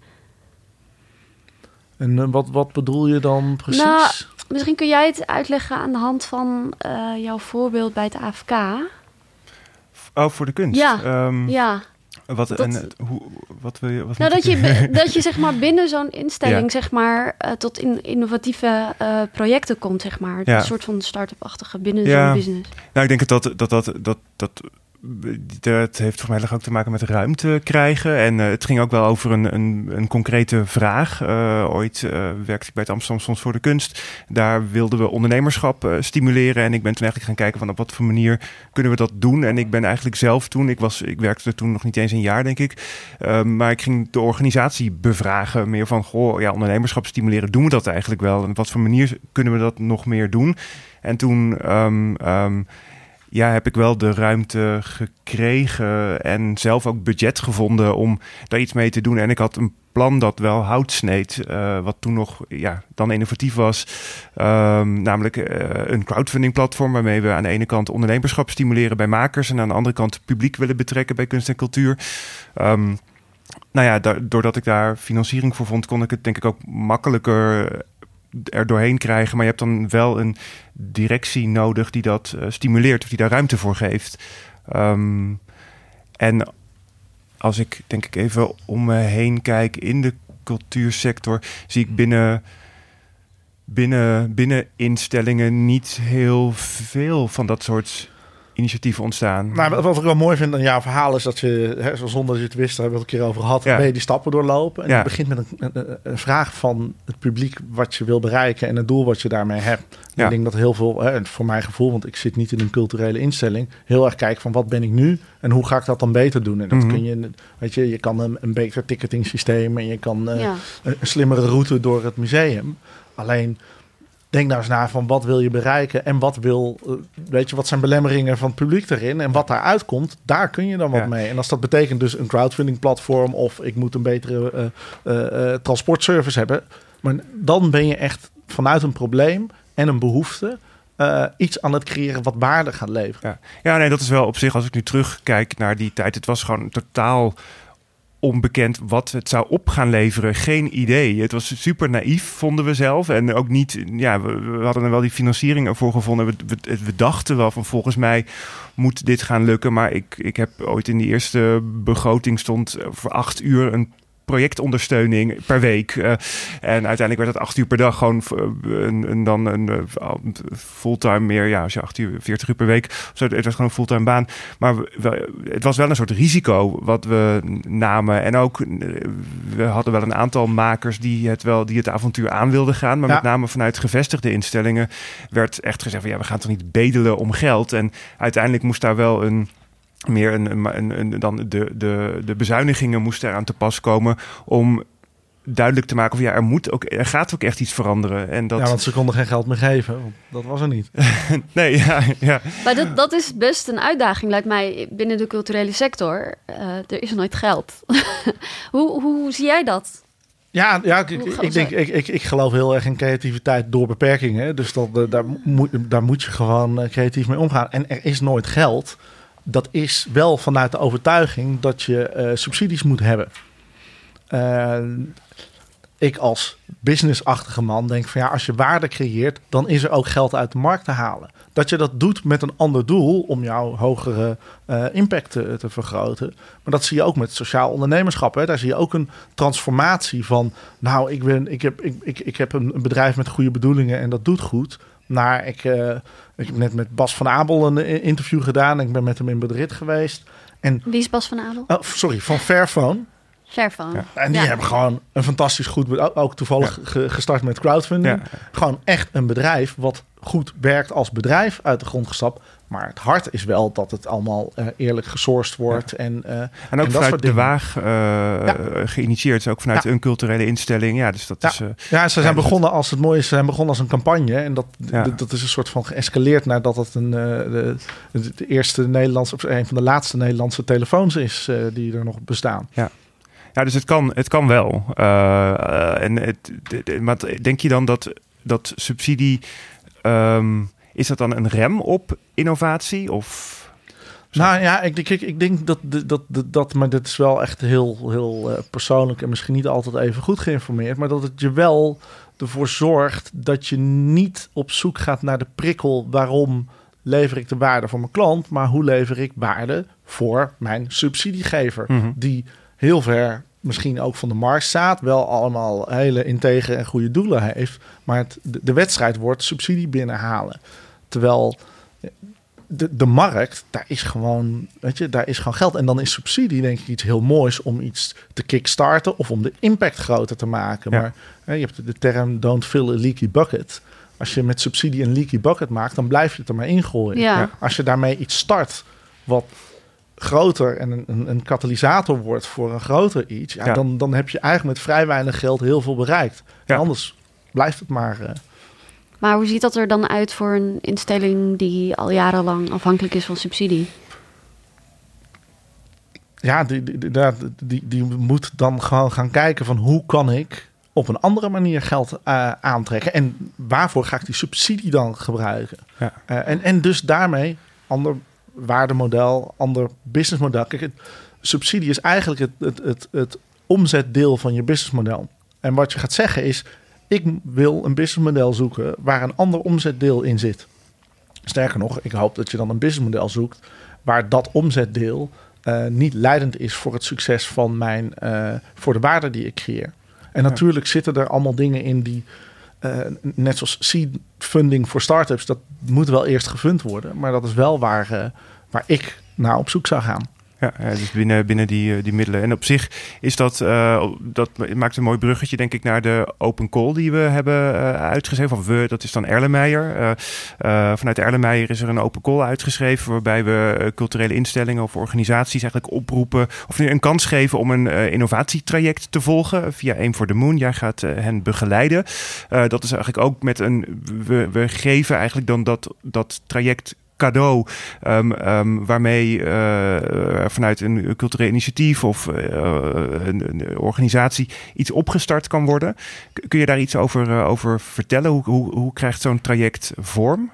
En uh, wat, wat bedoel je dan precies? Nou, misschien kun jij het uitleggen aan de hand van uh, jouw voorbeeld bij het AFK. Oh, voor de kunst? Ja, um, ja. Wat, dat, en, hoe, wat wil je? Wat nou, dat je, *laughs* dat je zeg maar binnen zo'n instelling zeg maar uh, tot in, innovatieve uh, projecten komt, zeg maar. Ja. Een soort van start-up-achtige binnen ja. zo'n business. Nou, ik denk dat dat, dat, dat, dat, dat heeft voor mij ook te maken met ruimte krijgen. En uh, het ging ook wel over een, een, een concrete vraag. Uh, ooit uh, werkte ik bij het Amsterdam Fonds voor de Kunst. Daar wilden we ondernemerschap stimuleren. En ik ben toen eigenlijk gaan kijken van op wat voor manier kunnen we dat doen. En ik ben eigenlijk zelf toen, ik, was, ik werkte er toen nog niet eens een jaar denk ik. maar ik ging de organisatie bevragen. Meer van, goh, ja, ondernemerschap stimuleren, doen we dat eigenlijk wel? En op wat voor manier kunnen we dat nog meer doen? En toen... Um, um, ja, heb ik wel de ruimte gekregen en zelf ook budget gevonden om daar iets mee te doen. En ik had een plan dat wel hout sneed, uh, wat toen nog ja, dan innovatief was. Um, namelijk uh, een crowdfunding platform waarmee we aan de ene kant ondernemerschap stimuleren bij makers en aan de andere kant publiek willen betrekken bij kunst en cultuur. Um, nou ja, doordat ik daar financiering voor vond, kon ik het denk ik ook makkelijker er doorheen krijgen. Maar je hebt dan wel een directie nodig die dat uh, stimuleert of die daar ruimte voor geeft. Um, en als ik denk ik even om me heen kijk in de cultuursector, zie ik binnen binnen, binnen instellingen niet heel veel van dat soort initiatieven ontstaan. Nou, wat ik wel mooi vind aan jouw verhaal is dat je, hè, zonder dat je het wist, daar hebben we het een keer over gehad, Ja. ben je die stappen doorlopen. En Ja. het begint met een, een, een vraag van het publiek wat je wil bereiken en het doel wat je daarmee hebt. En Ja. Ik denk dat heel veel, hè, voor mijn gevoel, want ik zit niet in een culturele instelling, heel erg kijken van wat ben ik nu en hoe ga ik dat dan beter doen. En dat Mhm. kun je, weet je, je kan een, een beter ticketing systeem en je kan eh, Ja. een, een slimmere route door het museum. Alleen denk nou eens na van wat wil je bereiken en wat wil, eh, weet je, wat zijn belemmeringen van het publiek erin en wat daaruit komt, daar kun je dan wat Ja. mee. En als dat betekent dus een crowdfunding platform of ik moet een betere eh, eh, transportservice hebben, maar dan ben je echt vanuit een probleem en een behoefte eh, iets aan het creëren wat waarde gaat leveren. Ja, nee, dat is wel op zich, als ik nu terugkijk naar die tijd, het was gewoon totaal onbekend wat het zou op gaan leveren. Geen idee. Het was super naïef, vonden we zelf. En ook niet, ja, we, hadden er wel die financiering ervoor gevonden. We, we, we dachten wel van volgens mij moet dit gaan lukken. Maar ik, ik heb ooit in die eerste begroting stond voor acht uur een projectondersteuning per week. Eh, en uiteindelijk werd het acht uur per dag gewoon eh, een, een, dan een eh, fulltime meer. Ja, als je acht uur, 40 uur per week. Zo, het was gewoon een fulltime baan. Maar het was wel een soort risico wat we namen. En ook, we hadden wel een aantal makers die het, wel, die het avontuur aan wilden gaan. Maar Ja. met name vanuit gevestigde instellingen werd echt gezegd van ja, we gaan toch niet bedelen om geld. En uiteindelijk moest daar wel een meer een, een, een, een- dan de, de, de bezuinigingen moesten eraan te pas komen om duidelijk te maken of ja, er moet ook, er gaat ook echt iets veranderen. En dat, Ja, want ze konden geen geld meer geven. Dat was er niet. *laughs* nee, ja, ja. Maar dat, dat is best een uitdaging, lijkt mij, binnen de culturele sector. Eh, er is nooit geld. *laughs* hoe, hoe zie jij dat? Ja, ja ik, ik, denk, ik, ik, ik geloof heel erg in creativiteit door beperkingen. Dus dat, eh, daar, moet, daar moet je gewoon eh, creatief mee omgaan. En er is nooit geld. Dat is wel vanuit de overtuiging dat je eh, subsidies moet hebben. Eh, ik als businessachtige man denk van ja, als je waarde creëert, dan is er ook geld uit de markt te halen. Dat je dat doet met een ander doel om jouw hogere eh, impact te, te vergroten. Maar dat zie je ook met sociaal ondernemerschap. Hè. Daar zie je ook een transformatie van, nou, ik, ben, ik, heb, ik, ik, ik heb een, een bedrijf met goede bedoelingen en dat doet goed. Naar ik, eh, ik heb net met Bas van Abel een eh, interview gedaan. Ik ben met hem in Madrid geweest. En, Wie is Bas van Adel? oh, sorry, van Fairphone. Fairphone. Ja. En die Ja. hebben gewoon een fantastisch goed, ook- toevallig ge- gestart met crowdfunding. Ja. Gewoon echt een bedrijf wat goed werkt als bedrijf uit de grond gestapt. Maar het hart is wel dat het allemaal eh, eerlijk gesourced wordt. En, eh, En ook En vanuit de. Waag eh, geïnitieerd, ook vanuit Ja. een culturele instelling. Ja, dus dat Ja. is... ja, ze zijn Ja, begonnen als het mooie is, ze zijn begonnen als een campagne. En dat, Ja. dat is een soort van geëscaleerd nadat het een, de, de, eerste Nederlandse, of een van de laatste Nederlandse telefoons is die er nog bestaan. Ja, dus het kan, het kan wel. En het, de- maar denk je dan dat, dat subsidie... ehm, is dat dan een rem op innovatie? Of... Nou ja, ik, denk- ik, ik denk dat, dat, dat, dat, dat- maar dit is wel echt heel, heel eh, persoonlijk en misschien niet altijd even goed geïnformeerd, maar dat het je wel ervoor zorgt dat je niet op zoek gaat naar de prikkel waarom lever ik de waarde voor mijn klant, maar hoe lever ik waarde voor mijn subsidiegever, Mhm. die heel ver misschien ook van de markt staat, wel allemaal hele integere en goede doelen heeft, maar het, de, de wedstrijd wordt subsidie binnenhalen. Terwijl de, de markt, daar is gewoon, weet je, daar is gewoon geld. En dan is subsidie denk ik iets heel moois om iets te kickstarten of om de impact groter te maken. Ja. Maar hè, je hebt de term don't fill a leaky bucket. Als je met subsidie een leaky bucket maakt, dan blijf je het er maar ingooien. Ja. Ja. Als je daarmee iets start wat groter en een, een, een katalysator wordt voor een groter iets, ja, Ja. Dan, dan heb je eigenlijk met vrij weinig geld heel veel bereikt. Ja. En anders blijft het maar. eh, Maar hoe ziet dat er dan uit voor een instelling die al jarenlang afhankelijk is van subsidie? ja, die, die, die, daar- die, die moet dan gewoon gaan kijken van hoe kan ik op een andere manier geld eh, aantrekken. En waarvoor ga ik die subsidie dan gebruiken? Ja. Eh, en, en dus daarmee ander waardemodel, ander businessmodel. Kijk, het, subsidie is eigenlijk het, het, het, het omzetdeel van je businessmodel. En wat je gaat zeggen is, ik wil een businessmodel zoeken waar een ander omzetdeel in zit. Sterker nog, ik hoop dat je dan een businessmodel zoekt waar dat omzetdeel eh, niet leidend is voor het succes van mijn, eh, voor de waarde die ik creëer. En natuurlijk zitten er allemaal dingen in die eh, net zoals seed funding voor startups, dat moet wel eerst gefund worden. Maar dat is wel waar, uh, waar ik naar op zoek zou gaan. Ja, dus binnen, binnen die, eh, die middelen. En op zich is dat, uh, dat maakt een mooi bruggetje, denk ik, naar de open call die we hebben uh, uitgeschreven. Of we, dat is dan Erlenmeyer. vanuit Erlenmeyer is er een open call uitgeschreven, waarbij we culturele instellingen of organisaties eigenlijk oproepen, of een kans geven om een innovatietraject te volgen via Aim for the Moon. Jij gaat hen begeleiden. dat is eigenlijk ook met een, we, we geven eigenlijk dan dat, dat traject cadeau um, um, waarmee uh, vanuit een cultureel initiatief of uh, een, organisatie iets opgestart kan worden. Kun je daar iets over, over vertellen? Hoe, hoe, hoe krijgt zo'n traject vorm?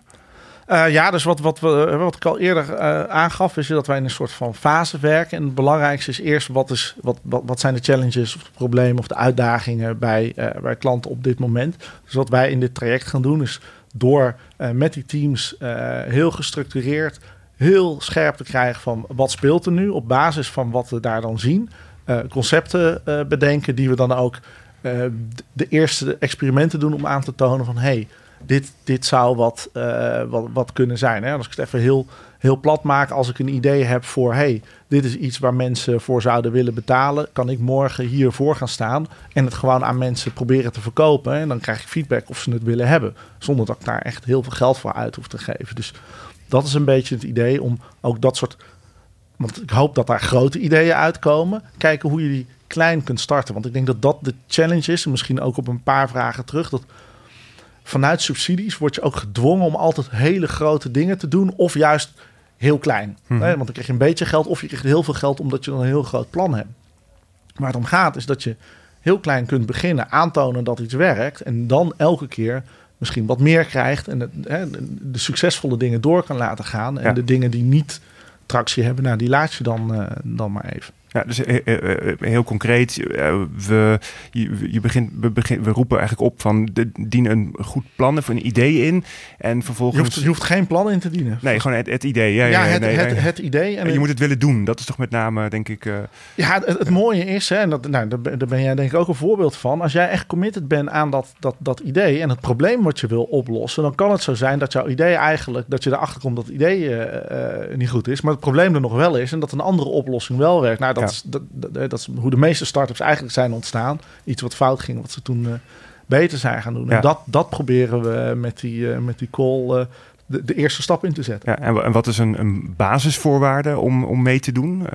Ja, dus wat, wat, we, wat ik al eerder aangaf, is dat wij in een soort van fase werken. En het belangrijkste is eerst wat, is, wat, wat, wat zijn de challenges of de problemen of de uitdagingen bij, bij klanten op dit moment. Dus wat wij in dit traject gaan doen, is door uh, met die teams uh, heel gestructureerd, heel scherp te krijgen van wat speelt er nu op basis van wat we daar dan zien. Uh, concepten bedenken die we dan ook de eerste experimenten doen om aan te tonen van hey, dit, dit zou wat, wat, wat kunnen zijn. Hè? Als ik het even heel heel plat maken. Als ik een idee heb voor, hey, dit is iets waar mensen voor zouden willen betalen, kan ik morgen hiervoor gaan staan en het gewoon aan mensen proberen te verkopen. En dan krijg ik feedback of ze het willen hebben, zonder dat ik daar echt heel veel geld voor uit hoef te geven. Dus dat is een beetje het idee om ook dat soort, want ik hoop dat daar grote ideeën uitkomen. Kijken hoe je die klein kunt starten. Want ik denk dat dat de challenge is. En misschien ook op een paar vragen terug. Dat vanuit subsidies word je ook gedwongen om altijd hele grote dingen te doen. Of juist heel klein. Mm Want dan krijg je een beetje geld of je krijgt heel veel geld omdat je dan een heel groot plan hebt. Waar het om gaat is dat je heel klein kunt beginnen, aantonen dat iets werkt. En dan elke keer misschien wat meer krijgt. En de, hè, de succesvolle dingen door kan laten gaan. En de dingen die niet tractie hebben, nou, die laat je dan, uh, dan maar even. Ja, dus eh, eh, eh, heel concreet, we, je, begint, we, begin, we roepen eigenlijk op van de, dien een goed plan of een idee in. En vervolgens. Je hoeft, je hoeft geen plan in te dienen. Nee, gewoon het, het idee. Ja, ja, ja het, nee, het, nee. het, idee. En, je moet het willen doen. Dat is toch met name, denk ik. Uh... Ja, het, het, mooie is, hè, en dat, nou, daar ben jij denk ik ook een voorbeeld van. Als jij echt committed bent aan dat, dat, dat idee en het probleem wat je wil oplossen, dan kan het zo zijn dat jouw idee eigenlijk, dat je erachter komt dat het idee uh, niet goed is, maar het probleem er nog wel is en dat een andere oplossing wel werkt. Nou, dat, ja. is, dat, dat, dat is hoe de meeste startups eigenlijk zijn ontstaan. Iets wat fout ging, wat ze toen uh, beter zijn gaan doen. En dat, dat proberen we met die, uh, met die call uh, de, de, eerste stap in te zetten. Ja, en, en wat is een, een basisvoorwaarde om, om mee te doen?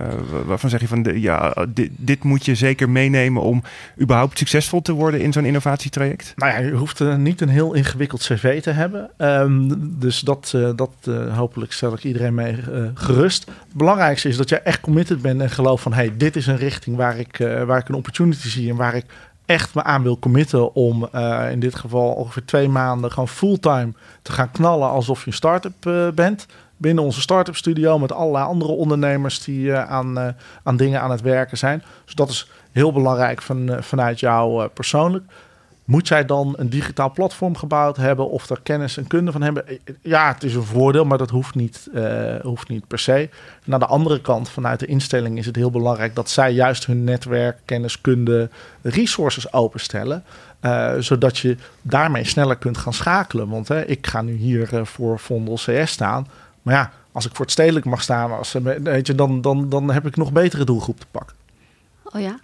waarvan zeg je van, de, ja, dit, dit, moet je zeker meenemen om überhaupt succesvol te worden in zo'n innovatietraject? Nou ja, je hoeft niet een heel ingewikkeld cv te hebben. Um, dus dat, dat hopelijk stel ik iedereen mee gerust. Het belangrijkste is dat je echt committed bent en gelooft van... hey, dit is een richting waar ik, waar ik een opportunity zie en waar ik echt me aan wil committen om uh, in dit geval ongeveer twee maanden gewoon fulltime te gaan knallen alsof je een start-up uh, bent. Binnen onze start-up studio met allerlei andere ondernemers die uh, aan, aan dingen aan het werken zijn. Dus dat is heel belangrijk van, vanuit jou persoonlijk. Moet jij dan een digitaal platform gebouwd hebben of daar kennis en kunde van hebben? Ja, het is een voordeel, maar dat hoeft niet, uh, hoeft niet per se. Naar de andere kant, vanuit de instelling is het heel belangrijk dat zij juist hun netwerk, kennis, kunde, resources openstellen. Uh, zodat je daarmee sneller kunt gaan schakelen. Want hè, ik ga nu hier uh, voor Vondel CS staan. Maar ja, als ik voor het stedelijk mag staan, als, weet je, dan, dan, dan heb ik nog betere doelgroep te pakken. Oh ja?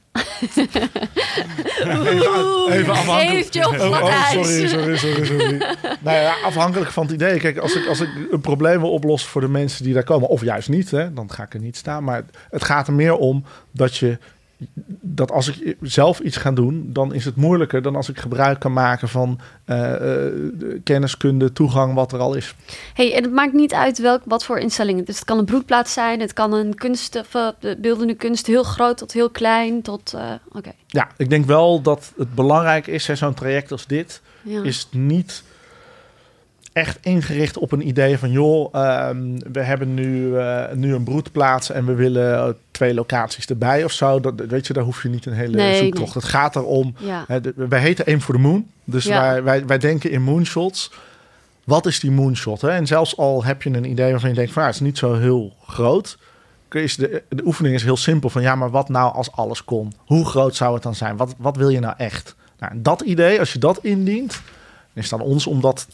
Even, afhankelijk. op oh, oh, sorry, sorry, sorry, sorry. nou ja, afhankelijk van het idee. Kijk, als ik, als ik een probleem wil oplossen voor de mensen die daar komen, of juist niet, hè, dan ga ik er niet staan. Maar het gaat er meer om dat je dat als ik zelf iets ga doen, dan is het moeilijker dan als ik gebruik kan maken van uh, uh, kenniskunde, toegang, wat er al is. Hey, en het maakt niet uit welk, wat voor instellingen. Dus het kan een broedplaats zijn, het kan een kunst, of, beeldende kunst, heel groot tot heel klein, tot. Uh, Oké. Okay. Ja, ik denk wel dat het belangrijk is, zo'n traject als dit, ja. is niet echt ingericht op een idee van... joh, um, we hebben nu, uh, nu een broedplaats en we willen twee locaties erbij of zo. Dat, weet je, daar hoef je niet een hele nee, zoektocht. Nee. Het gaat erom... Ja. Hè, de, wij heten Aim for the Moon. Dus ja. wij, wij, wij denken in moonshots. Wat is die moonshot? Hè? En zelfs al heb je een idee waarvan je denkt... van het is niet zo heel groot... Is de, de oefening is heel simpel van ja, maar wat nou als alles kon? Hoe groot zou het dan zijn? Wat, wat wil je nou echt? Nou, dat idee, als je dat indient, is het aan ons om dat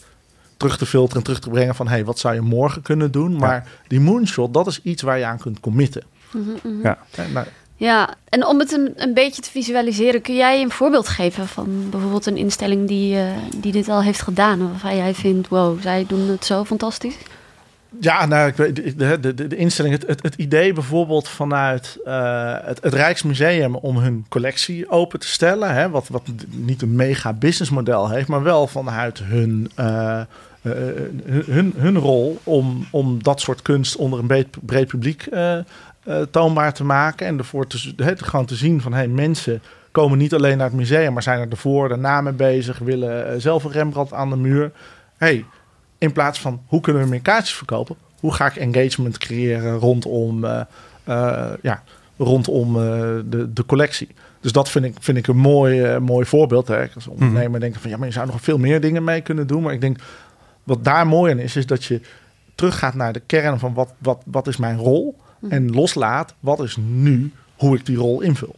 terug te filteren en terug te brengen van... hey, wat zou je morgen kunnen doen? Maar die moonshot, dat is iets waar je aan kunt committen. Mhm, mhm. Ja. Nou, Ja, en om het een, een beetje te visualiseren, kun jij een voorbeeld geven van bijvoorbeeld een instelling die, eh, die dit al heeft gedaan, waarvan jij vindt, wow, zij doen het zo fantastisch? Ja, nou, ik weet, de, de, de, de instelling, het, het, het idee bijvoorbeeld vanuit eh, het, het Rijksmuseum om hun collectie open te stellen, hè, wat, wat niet een mega businessmodel heeft, maar wel vanuit hun, eh, eh, hun, hun, hun rol om, om dat soort kunst onder een breed, breed publiek eh, eh, toonbaar te maken en ervoor te, te- gewoon te zien van hey, mensen komen niet alleen naar het museum, maar zijn er ervoor, daarna mee bezig, willen eh, zelf een Rembrandt aan de muur. Hey, in plaats van hoe kunnen we meer kaartjes verkopen, hoe ga ik engagement creëren rondom, eh, eh, ja, rondom eh, de, de collectie. Dus dat vind ik, vind ik een mooi, eh, mooi voorbeeld. Hè. Als ondernemer denk ik van ja, maar je zou nog veel meer dingen mee kunnen doen. Maar ik denk wat daar mooi aan is, is dat je teruggaat naar de kern van wat, wat, wat is mijn rol. En loslaat wat is nu hoe ik die rol invul.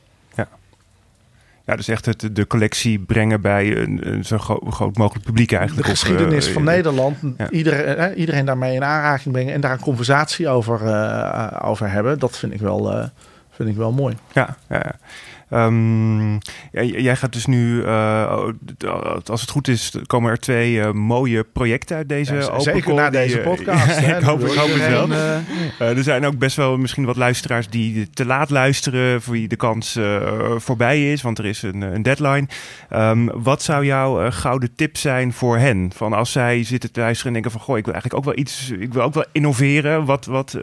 Ja, dus echt het, de collectie brengen bij een, een zo gro- groot mogelijk publiek De eigenlijk. Of, geschiedenis eh, van Nederland, ja. iedereen, eh, iedereen daarmee in aanraking brengen en daar een conversatie over, eh, over hebben, dat vind ik wel, eh, vind ik wel mooi. Ja, ja. ja. Ehm, jij gaat dus nu, eh, als het goed is, komen er twee eh, mooie projecten uit deze Ja, zeker na deze podcast. *laughs* ik hoop, ik hoop het wel. eh, er zijn ook best wel misschien wat luisteraars die te laat luisteren, voor wie de kans voorbij is, want er is een, een deadline. Ehm, wat zou jouw gouden tip zijn voor hen? Van als zij zitten te luisteren en denken van, goh, ik wil eigenlijk ook wel iets, ik wil ook wel innoveren. Wat, wat,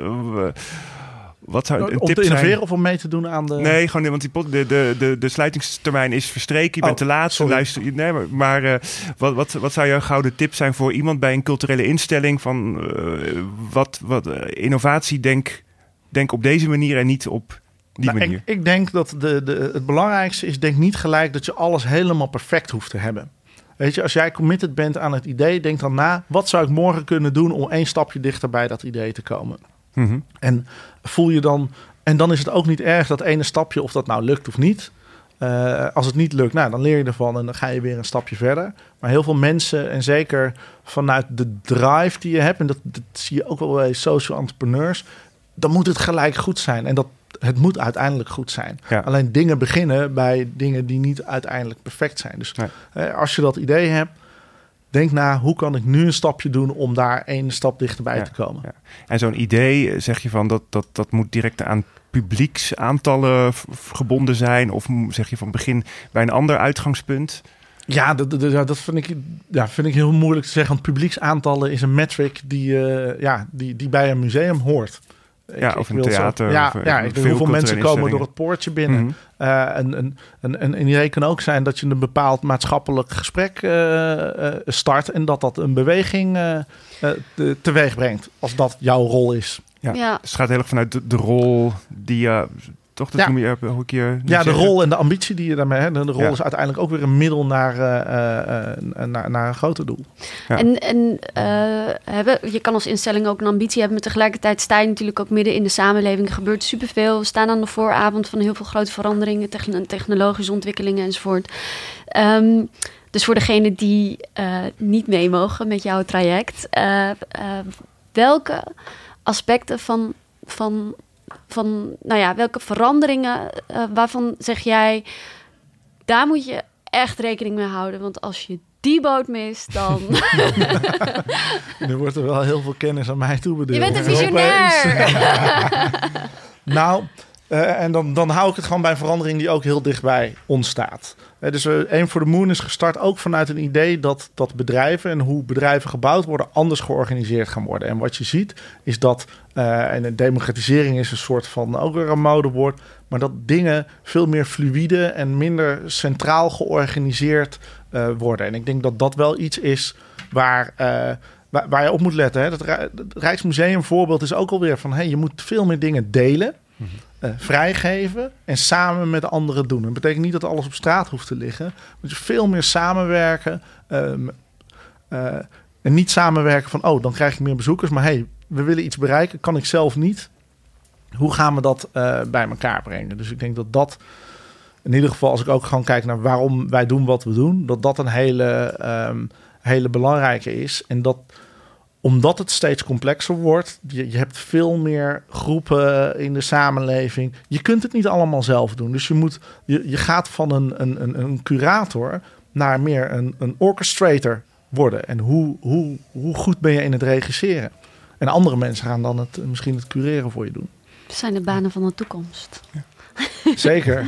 wat zou een om tip te zijn? innoveren of om mee te doen aan de... Nee, gewoon want die pot, de, de, de, de sluitingstermijn is verstreken. Je bent Oh, te laat. sorry. Luister, nee, maar maar eh, wat, wat, wat zou jouw gouden tip zijn voor iemand bij een culturele instelling? Van eh, wat, wat eh, innovatie, denk, denk op deze manier en niet op die Nou, manier. ik, ik denk dat de, de, het belangrijkste is, denk niet gelijk dat je alles helemaal perfect hoeft te hebben. Weet je, als jij committed bent aan het idee, denk dan na, wat zou ik morgen kunnen doen om één stapje dichter bij dat idee te komen? Mhm. En voel je dan, en dan is het ook niet erg dat ene stapje, of dat nou lukt of niet. Eh, als het niet lukt, nou, dan leer je ervan en dan ga je weer een stapje verder. Maar heel veel mensen, en zeker vanuit de drive die je hebt, en dat, dat zie je ook wel bij social entrepreneurs, dan moet het gelijk goed zijn. En dat, het moet uiteindelijk goed zijn. Ja. Alleen dingen beginnen bij dingen die niet uiteindelijk perfect zijn. Dus eh, als je dat idee hebt, denk na, hoe kan ik nu een stapje doen om daar één stap dichterbij Ja, te komen? ja. En zo'n idee, eh, zeg je van, dat, dat, dat moet direct aan publieksaantallen gebonden zijn? Of zeg je van begin bij een ander uitgangspunt? Ja, dat, dat vind, ik, ja, vind ik heel moeilijk te zeggen. Want publieksaantallen is een metric die, eh, ja, die, die bij een museum hoort. Ja, of een zo- theater, ja, of, ja, ik denk veel hoeveel mensen komen door het poortje binnen. Mhm. Eh, en, en, en, en idee kan ook zijn dat je een bepaald maatschappelijk gesprek eh, eh, start. En dat dat een beweging eh, eh, te- teweeg brengt. Als dat jouw rol is. Ja. Ja. Dus het gaat heel erg vanuit de, de rol die je... toch, dat Ja. noem je nu Ja, de zeggen. rol en de ambitie die je daarmee hebt. De rol Ja. is uiteindelijk ook weer een middel naar, eh, eh, eh, naar, naar een groter doel. Ja. En, en eh, hebben, je kan als instelling ook een ambitie hebben, maar tegelijkertijd sta je natuurlijk ook midden in de samenleving. Er gebeurt superveel. We staan aan de vooravond van heel veel grote veranderingen, techn- technologische ontwikkelingen enzovoort. Ehm, dus voor degenen die eh, niet mee mogen met jouw traject, eh, eh, welke aspecten van, van, van, nou ja, welke veranderingen eh, waarvan zeg jij, daar moet je echt rekening mee houden. Want als je die boot mist, dan... *laughs* Nu wordt er wel heel veel kennis aan mij toebedeeld. je bent een visionair! *laughs* Nou, eh, en dan, dan hou ik het gewoon bij een verandering die ook heel dichtbij ontstaat. Eh, dus Aim for the Moon is gestart ook vanuit een idee dat, dat bedrijven en hoe bedrijven gebouwd worden anders georganiseerd gaan worden. En wat je ziet is dat, eh, en de democratisering is een soort van ook weer een modewoord, maar dat dingen veel meer fluïde en minder centraal georganiseerd worden. En ik denk dat dat wel iets is waar, waar, je op moet letten. Hè. Het Rijksmuseum voorbeeld is ook alweer van hey, je moet veel meer dingen delen. Eh, vrijgeven en samen met anderen doen. Dat betekent niet dat alles op straat hoeft te liggen. Maar je moet veel meer samenwerken. ehm, eh, en niet samenwerken van, oh, dan krijg ik meer bezoekers. Maar hey, we willen iets bereiken, kan ik zelf niet. Hoe gaan we dat eh, bij elkaar brengen? Dus ik denk dat dat, in ieder geval, als ik ook gewoon kijk naar waarom wij doen wat we doen, dat dat een hele, ehm, hele belangrijke is. En dat omdat het steeds complexer wordt, je, je hebt veel meer groepen in de samenleving. Je kunt het niet allemaal zelf doen. Dus je, moet, je, je gaat van een, een, een, een curator naar meer een, een orchestrator worden. En hoe, hoe, hoe goed ben je in het regisseren? En andere mensen gaan dan het, misschien het cureren voor je doen. Dat zijn de banen van de toekomst. Ja. Zeker.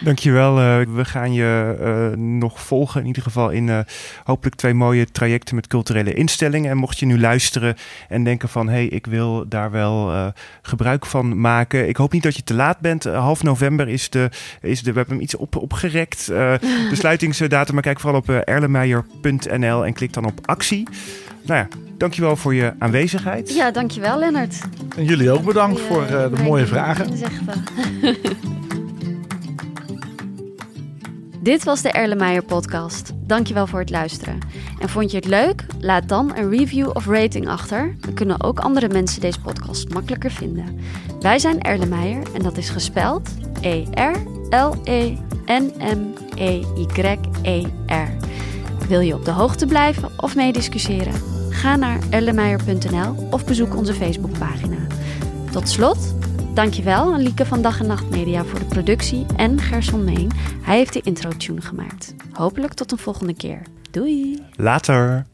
Dankjewel. Uh, we gaan je uh, nog volgen, in ieder geval in uh, hopelijk twee mooie trajecten met culturele instellingen. En mocht je nu luisteren en denken van, hé, hey, ik wil daar wel gebruik van maken. Ik hoop niet dat je te laat bent. half november is de, is de, we hem iets op, opgerekt. de sluitingsdatum, maar kijk vooral op erlemeijer.nl en klik dan op actie. Nou ja, dankjewel voor je aanwezigheid. Ja, dankjewel Lennart. En jullie ook bedankt voor uh, de mooie vragen. *laughs* Dit was de Erlenmeyer podcast. Dankjewel voor het luisteren. En vond je het leuk? Laat dan een review of rating achter. Dan kunnen ook andere mensen deze podcast makkelijker vinden. Wij zijn Erlenmeyer en dat is gespeld E-R-L-E-N-M-E-Y-E-R. Wil je op de hoogte blijven of meediscussiëren? Ga naar ellemeijer.nl of bezoek onze Facebookpagina. Tot slot, dankjewel aan Lieke van Dag en Nacht Media voor de productie en Gerson Meen. Hij heeft de intro-tune gemaakt. Hopelijk tot een volgende keer. Doei! Later!